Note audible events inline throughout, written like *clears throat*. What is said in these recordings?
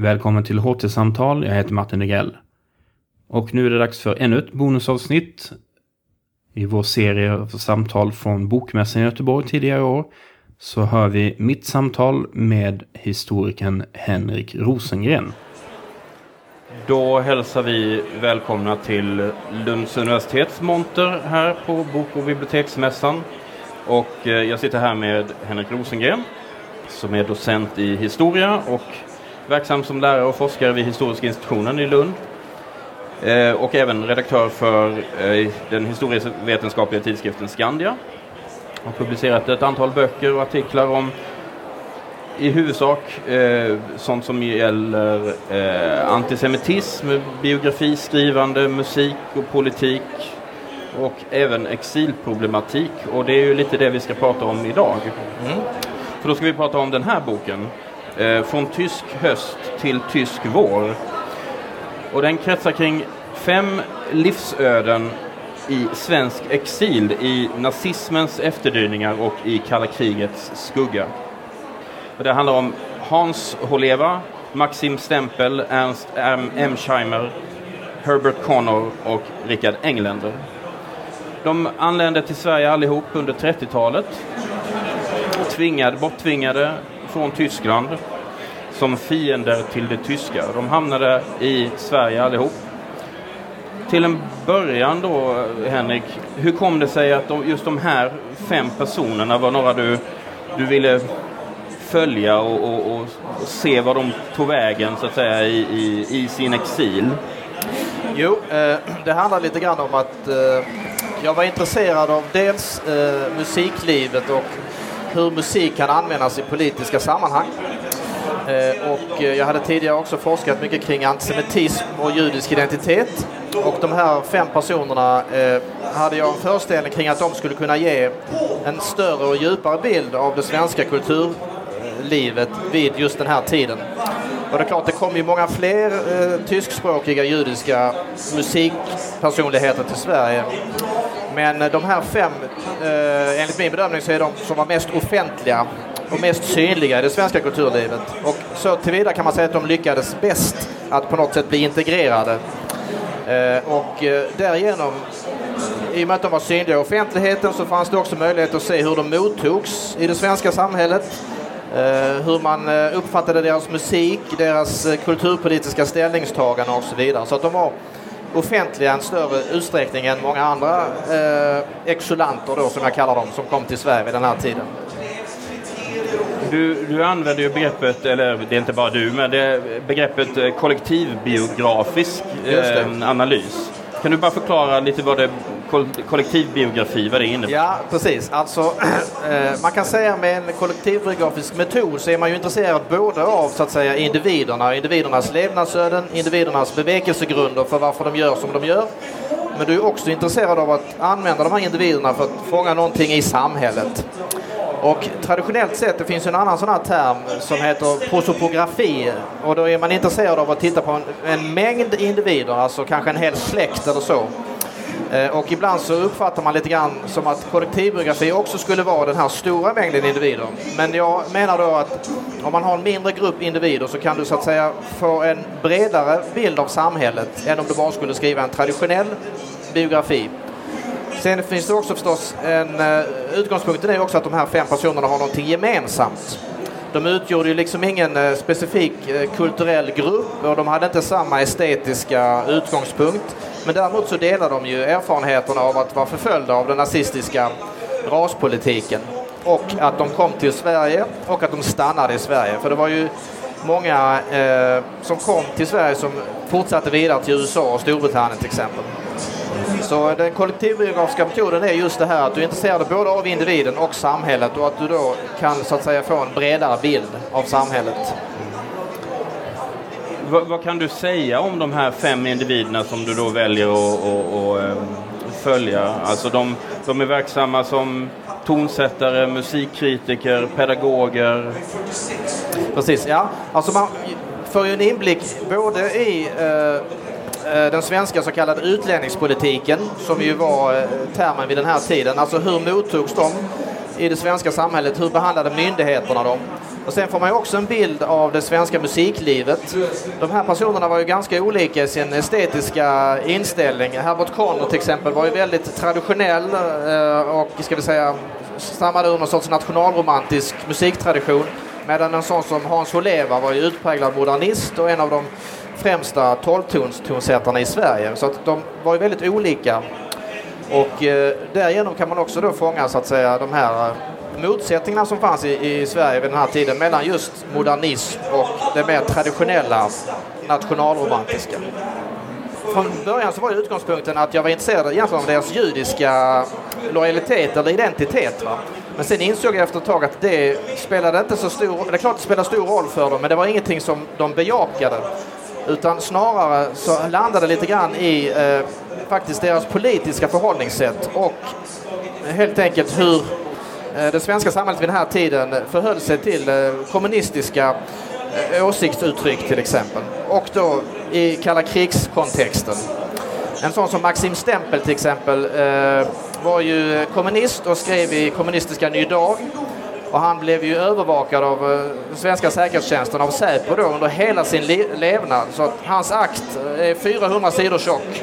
Välkommen till HT-samtal. Jag heter Martin Negrell. Och nu är det dags för ännu ett bonusavsnitt i vår serie av samtal från Bokmässan i Göteborg tidigare i år. Så hör vi mitt samtal med historikern Henrik Rosengren. Då hälsar vi välkomna till Lunds universitets monter här på Bok och biblioteksmässan. Och eh, jag sitter här med Henrik Rosengren som är docent i historia och verksam som lärare och forskare vid Historiska institutionen i Lund. Eh, och även redaktör för eh, den historievetenskapliga tidskriften Skandia. Har publicerat ett antal böcker och artiklar om i huvudsak eh, sånt som gäller eh, antisemitism, biografiskrivande, musik och politik och även exilproblematik. Och det är ju lite det vi ska prata om idag. Mm. För då ska vi prata om den här boken. Eh, från tysk höst till tysk vår. Och den kretsar kring fem livsöden i svensk exil i nazismens efterdyningar och i kalla krigets skugga. Och det handlar om Hans Holeva, Maxim Stempel, Ernst M. Scheimer, Herbert Connor och Richard Engländer. De anlände till Sverige allihop under 30-talet. Tvingade, borttvingade från Tyskland som fiender till det tyska. De hamnade i Sverige allihop. Till en början då, Henrik, hur kom det sig att de, just de här fem personerna var några du, du ville följa och, och, och, se var de tog vägen så att säga i, i, i sin exil? Jo, eh, det handlar lite grann om att eh, jag var intresserad av dels eh, musiklivet och hur musik kan användas i politiska sammanhang. Eh, och eh, jag hade tidigare också forskat mycket kring antisemitism och judisk identitet. Och de här fem personerna eh, hade jag en föreställning kring att de skulle kunna ge en större och djupare bild av det svenska kulturlivet vid just den här tiden. Och det är klart, det kom ju många fler eh, tyskspråkiga judiska musikpersonligheter till Sverige. Men de här fem, eh, enligt min bedömning, så är de som var mest offentliga och mest synliga i det svenska kulturlivet. Och så tillvida kan man säga att de lyckades bäst att på något sätt bli integrerade. Eh, och eh, därigenom, i och med att de var synliga i offentligheten, så fanns det också möjlighet att se hur de mottogs i det svenska samhället. Eh, hur man eh, uppfattade deras musik, deras eh, kulturpolitiska ställningstaganden och så vidare. Så att de var offentliga en större utsträckning än många andra eh, exulanter då, som jag kallar dem, som kom till Sverige vid den här tiden. Du, du använder ju begreppet, eller det är inte bara du, men det begreppet eh, kollektivbiografisk eh, analys. Kan du bara förklara lite vad det kollektivbiografi, vad det innebär? Ja, precis. Alltså, *clears throat* eh, man kan säga med en kollektivbiografisk metod så är man ju intresserad både av så att säga individerna, individernas levnadsöden, individernas bevekelsegrunder för varför de gör som de gör. Men du är också intresserad av att använda de här individerna för att fånga någonting i samhället. Och traditionellt sett, det finns en annan sån här term som heter prosopografi. Och då är man intresserad av att titta på en, en mängd individer, alltså kanske en hel släkt eller så. Eh, och ibland så uppfattar man lite grann som att kollektivbiografi också skulle vara den här stora mängden individer. Men jag menar då att om man har en mindre grupp individer så kan du så att säga få en bredare bild av samhället än om du bara skulle skriva en traditionell biografi. Sen finns det också förstås en eh, utgångspunkten är också att de här fem personerna har någonting gemensamt. De utgjorde ju liksom ingen eh, specifik eh, kulturell grupp och de hade inte samma estetiska utgångspunkt. Men däremot så delar de ju erfarenheterna av att vara förföljda av den nazistiska raspolitiken. Och att de kom till Sverige och att de stannade i Sverige. För det var ju många eh, som kom till Sverige som fortsatte vidare till USA och Storbritannien till exempel. Så den kollektivbiografiska metoden är just det här att du är intresserad både av individen och samhället och att du då kan så att säga få en bredare bild av samhället. Vad, vad, kan du säga om de här fem individerna som du då väljer att, ehm, följa? Alltså de, de är verksamma som tonsättare, musikkritiker, pedagoger. Precis, ja. Alltså man får ju en inblick både i Eh, Eh, den svenska så kallade utlänningspolitiken, som ju var eh, termen vid den här tiden. Alltså hur mottogs de i det svenska samhället? Hur behandlade myndigheterna dem? Och sen får man ju också en bild av det svenska musiklivet. De här personerna var ju ganska olika i sin estetiska inställning. Herbert Conner till exempel var ju väldigt traditionell eh, och ska vi säga stammade ur någon sorts nationalromantisk musiktradition. Medan en sån som Hans Holeva var ju utpräglad modernist och en av de främsta tolvtonstonsättarna i Sverige. Så att de var ju väldigt olika. Och eh, därigenom kan man också då fånga så att säga de här eh, motsättningarna som fanns i, i Sverige vid den här tiden mellan just modernism och det mer traditionella nationalromantiska. Från början så var utgångspunkten att jag var intresserad egentligen av deras judiska lojalitet eller identitet. Va? Men sen insåg jag efter ett tag att det spelade inte så stor Det är klart det spelade stor roll för dem, men det var ingenting som de bejakade. Utan snarare så landade det lite grann i eh, faktiskt deras politiska förhållningssätt och eh, helt enkelt hur eh, det svenska samhället vid den här tiden förhöll sig till eh, kommunistiska eh, åsiktsuttryck till exempel. Och då i kalla krigskontexten. En sån som Maxim Stempel till exempel eh, var ju kommunist och skrev i kommunistiska Ny Dag. Och han blev ju övervakad av eh, svenska säkerhetstjänsten, av Säpo då, under hela sin le levnad. Så att hans akt eh, är 400 sidor tjock.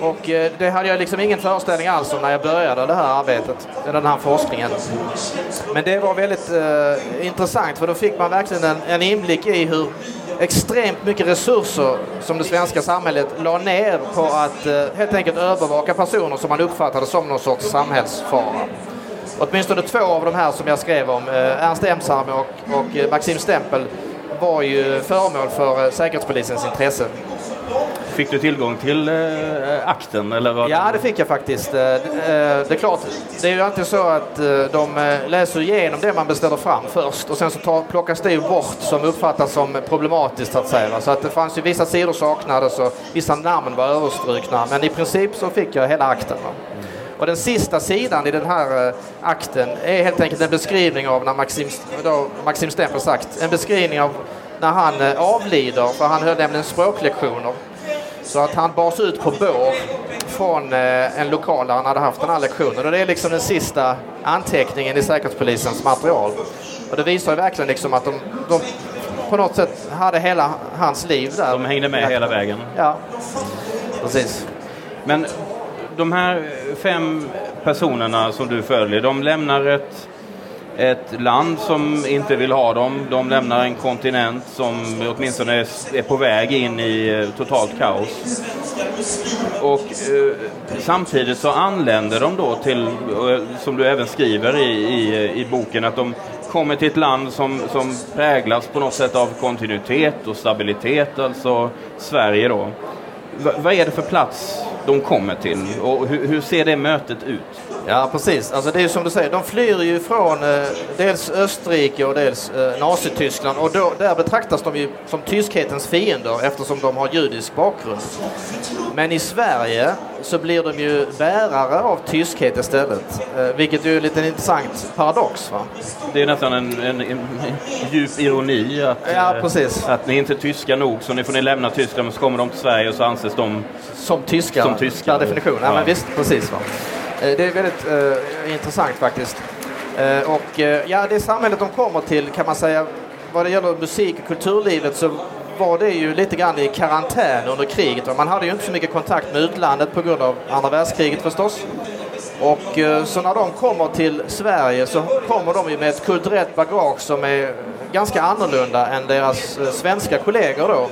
Och eh, det hade jag liksom ingen föreställning alls om när jag började det här arbetet, den här forskningen. Men det var väldigt eh, intressant för då fick man verkligen en, en inblick i hur extremt mycket resurser som det svenska samhället la ner på att eh, helt enkelt övervaka personer som man uppfattade som någon sorts samhällsfara. Åtminstone två av de här som jag skrev om, eh, Ernst Emshammer och, och eh, Maxim Stempel, var ju föremål för eh, Säkerhetspolisens intresse. Fick du tillgång till äh, akten? Eller vad? Ja, det fick jag faktiskt. Det är klart, det är ju alltid så att de läser igenom det man beställer fram först och sen så tar, plockas det bort som uppfattas som problematiskt så att säga. Så att det fanns ju vissa sidor saknades och vissa namn var överstrukna. Men i princip så fick jag hela akten. Och den sista sidan i den här akten är helt enkelt en beskrivning av när Maxim, då Maxim Stempel sagt, en beskrivning av när han avlider, för han höll nämligen språklektioner. Så att han bars ut på bår från en lokal där han hade haft den här lektionen. Och det är liksom den sista anteckningen i Säkerhetspolisens material. Och det visar ju verkligen liksom att de, de på något sätt hade hela hans liv där. De hängde med hela vägen? Ja, precis. Men de här fem personerna som du följer, de lämnar ett, ett land som inte vill ha dem. De lämnar en kontinent som åtminstone är, är på väg in i eh, totalt kaos. Och eh, samtidigt så anländer de då till, eh, som du även skriver i, i, eh, i boken, att de kommer till ett land som, som präglas på något sätt av kontinuitet och stabilitet, alltså Sverige då. V vad är det för plats de kommer till och hur, hur ser det mötet ut? Ja precis, alltså det är ju som du säger, de flyr ju från eh, dels Österrike och dels eh, Nazityskland och då, där betraktas de ju som tyskhetens fiender eftersom de har judisk bakgrund. Men i Sverige så blir de ju bärare av tyskhet istället, eh, vilket ju är en liten intressant paradox. Va? Det är nästan en, en, en djup ironi att, ja, precis. att ni inte är tyska nog så nu får ni lämna Tyskland men så kommer de till Sverige och så anses de som tyskar, som tyskar. per definition. Ja. ja. men visst, precis. Va? Eh, det är väldigt uh, intressant faktiskt. Uh, och uh, ja, det samhället de kommer till kan man säga, vad det gäller musik och kulturlivet så var det ju lite grann i karantän under kriget. Man hade ju inte så mycket kontakt med utlandet på grund av andra världskriget förstås. Och så när de kommer till Sverige så kommer de ju med ett kulturellt bagage som är ganska annorlunda än deras svenska kollegor då.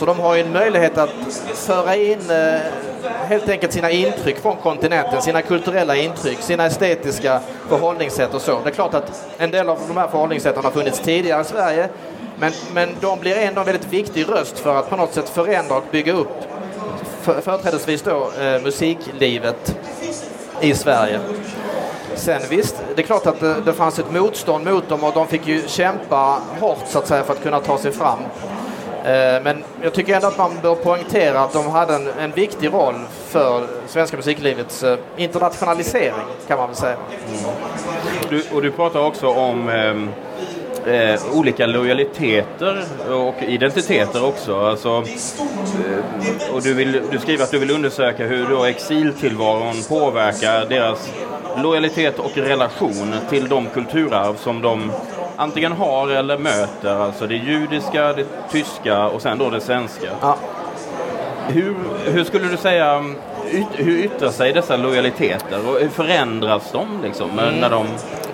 Så de har ju en möjlighet att föra in eh, helt enkelt sina intryck från kontinenten, sina kulturella intryck, sina estetiska förhållningssätt och så. Det är klart att en del av de här förhållningssätten har funnits tidigare i Sverige men, men de blir ändå en väldigt viktig röst för att på något sätt förändra och bygga upp för, företrädesvis då eh, musiklivet i Sverige. Sen visst, det är klart att det, det fanns ett motstånd mot dem och de fick ju kämpa hårt så att säga för att kunna ta sig fram. Eh, men jag tycker ändå att man bör poängtera att de hade en, en viktig roll för svenska musiklivets eh, internationalisering kan man väl säga. Mm. Du, och du pratar också om eh, eh, olika lojaliteter och identiteter också. Alltså, eh, och du, vill, du skriver att du vill undersöka hur då exiltillvaron påverkar deras lojalitet och relation till de kulturarv som de antingen har eller möter alltså det judiska, det tyska och sen då det svenska. Ja. Hur, hur skulle du säga, yt, hur yttrar sig dessa lojaliteter och hur förändras de liksom Mm. när de,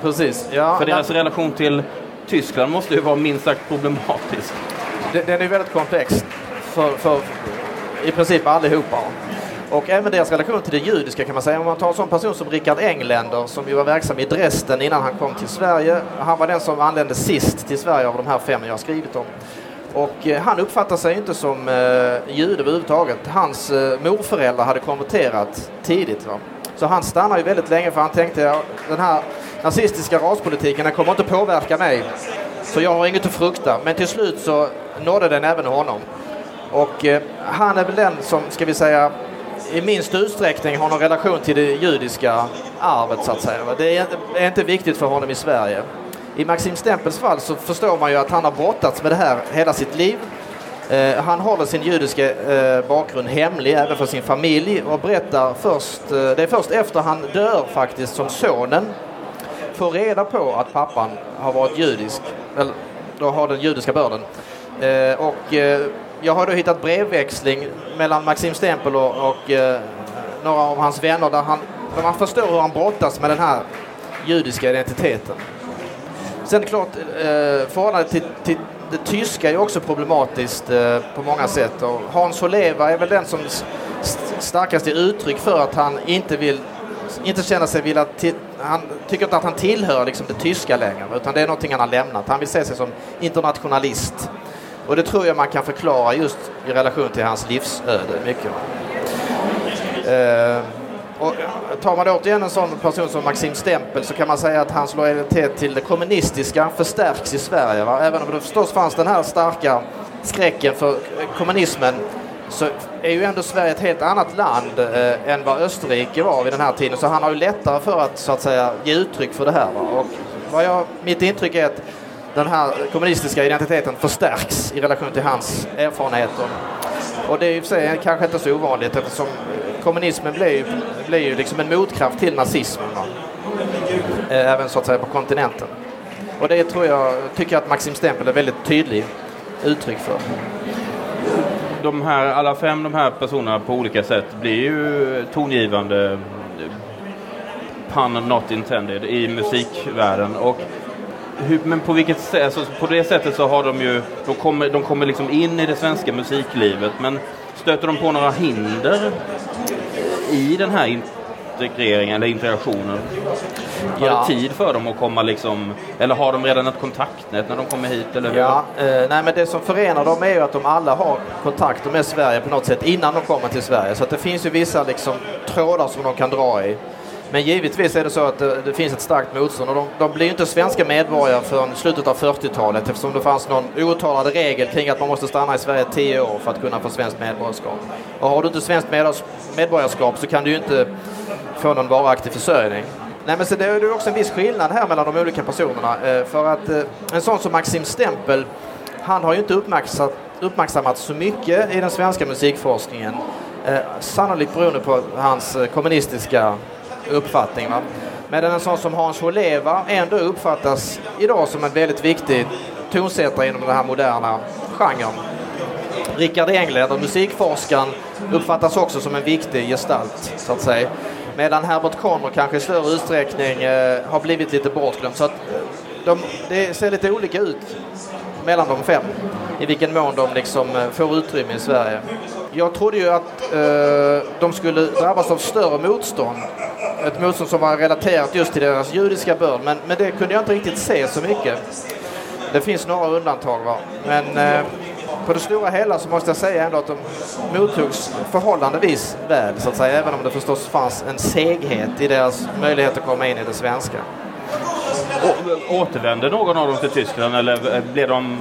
Precis. Ja, för deras relation till Tyskland måste ju vara minst sagt problematisk. Den den är väldigt komplex för, för i princip allihopa. Och även deras relation till det judiska kan man säga. Om man tar en sån person som Richard Engländer som ju var verksam i Dresden innan han kom till Sverige. Han var den som anlände sist till Sverige av de här fem jag har skrivit om. Och eh, han uppfattar sig inte som eh, jude överhuvudtaget. Hans eh, morföräldrar hade konverterat tidigt. Va? Så han stannar ju väldigt länge för han tänkte ja, den här nazistiska raspolitiken den kommer inte påverka mig. Så jag har inget att frukta. Men till slut så nådde den även honom. Och eh, han är väl den som, ska vi säga, i minst utsträckning har någon relation till det judiska arvet så att säga. Det är inte, viktigt för honom i Sverige. I Maxim Stempels fall så förstår man ju att han har brottats med det här hela sitt liv. Eh, han håller sin judiska eh, bakgrund hemlig även för sin familj och berättar först, eh, det är först efter han dör faktiskt som sonen får reda på att pappan har varit judisk, eller då har den judiska börden. Eh, och eh, jag har då hittat brevväxling mellan Maxim Stempel och, och eh, några av hans vänner där, han, där man förstår hur han brottas med den här judiska identiteten. Sen är det klart, eh, förhållandet till, till det tyska är ju också problematiskt eh, på många sätt. Och Hans Holeva är väl den som st- starkast är uttryck för att han inte vill inte känner sig vilja han tycker inte att han tillhör liksom det tyska längre utan det är någonting han har lämnat. Han vill se sig som internationalist. Och det tror jag man kan förklara just i relation till hans livsöde mycket. Eh, och tar man då återigen en sån person som Maxim Stempel så kan man säga att hans lojalitet till det kommunistiska förstärks i Sverige. Va? Även om det förstås fanns den här starka skräcken för kommunismen så är ju ändå Sverige ett helt annat land eh, än vad Österrike var vid den här tiden. Så han har ju lättare för att så att säga ge uttryck för det här. Va? Och vad jag, mitt intryck är att den här kommunistiska identiteten förstärks i relation till hans erfarenheter. Och det är i och för sig kanske inte så ovanligt eftersom kommunismen blir ju, blir ju liksom en motkraft till nazismen. Va? Eh, även så att säga på kontinenten. Och det tror jag, tycker jag att Maxim Stempel är väldigt tydlig uttryck för. De här, alla fem de här personerna på olika sätt blir ju tongivande pun not intended i musikvärlden. Och hur, men på vilket sätt, alltså på det sättet så har de ju, de kommer, de kommer liksom in i det svenska musiklivet men stöter de på några hinder i den här integreringen eller integrationen? Tar Ja. det tid för dem att komma liksom, eller har de redan ett kontaktnät när de kommer hit? Eller hur? Ja, eh, nej men det som förenar dem är ju att de alla har kontakter med Sverige på något sätt innan de kommer till Sverige. Så att det finns ju vissa liksom trådar som de kan dra i. Men givetvis är det så att det, det finns ett starkt motstånd och de, de blir ju inte svenska medborgare förrän slutet av 40-talet eftersom det fanns någon outtalad regel kring att man måste stanna i Sverige 10 år för att kunna få svenskt medborgarskap. Och har du inte svenskt medborgarskap så kan du ju inte få någon varaktig försörjning. Nej, men så det är ju också en viss skillnad här mellan de olika personerna. Eh, för att eh, en sån som Maxim Stempel, han har ju inte uppmärksammat, uppmärksammats så mycket i den svenska musikforskningen. Eh, sannolikt beroende på hans kommunistiska uppfattning. Va? Medan en sån som Hans Holeva ändå uppfattas idag som en väldigt viktig tonsättare inom den här moderna genren. Rickard Engländer, musikforskaren, uppfattas också som en viktig gestalt, så att säga. Medan Herbert Conner kanske i större utsträckning eh, har blivit lite bortglömd. Så att eh, de, det ser lite olika ut mellan de fem. I vilken mån de liksom eh, får utrymme i Sverige. Jag trodde ju att eh, de skulle drabbas av större motstånd. Ett motstånd som var relaterat just till deras judiska börd. Men, men det kunde jag inte riktigt se så mycket. Det finns några undantag va. Men eh, på det stora hela så måste jag säga ändå att de mottogs förhållandevis väl så att säga. Även om det förstås fanns en seghet i deras möjlighet att komma in i det svenska. Å- Återvände någon av dem till Tyskland eller eh, blev de,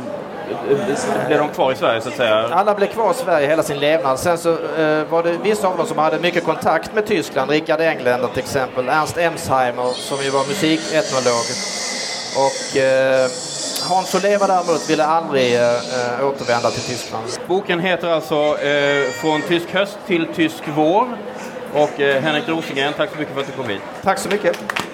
blev de kvar i Sverige så att säga? Alla blev kvar i Sverige hela sin levnad. Sen så eh, var det vissa av dem som hade mycket kontakt med Tyskland. Rickard Engländer till exempel. Ernst Emsheimer som ju var musiketnolog. Och eh, Hans Soleva däremot ville aldrig eh, eh, återvända till Tyskland. Boken heter alltså eh, Från tysk höst till tysk vår. Och eh, Henrik Rosengren, tack så mycket för att du kom hit. Tack så mycket.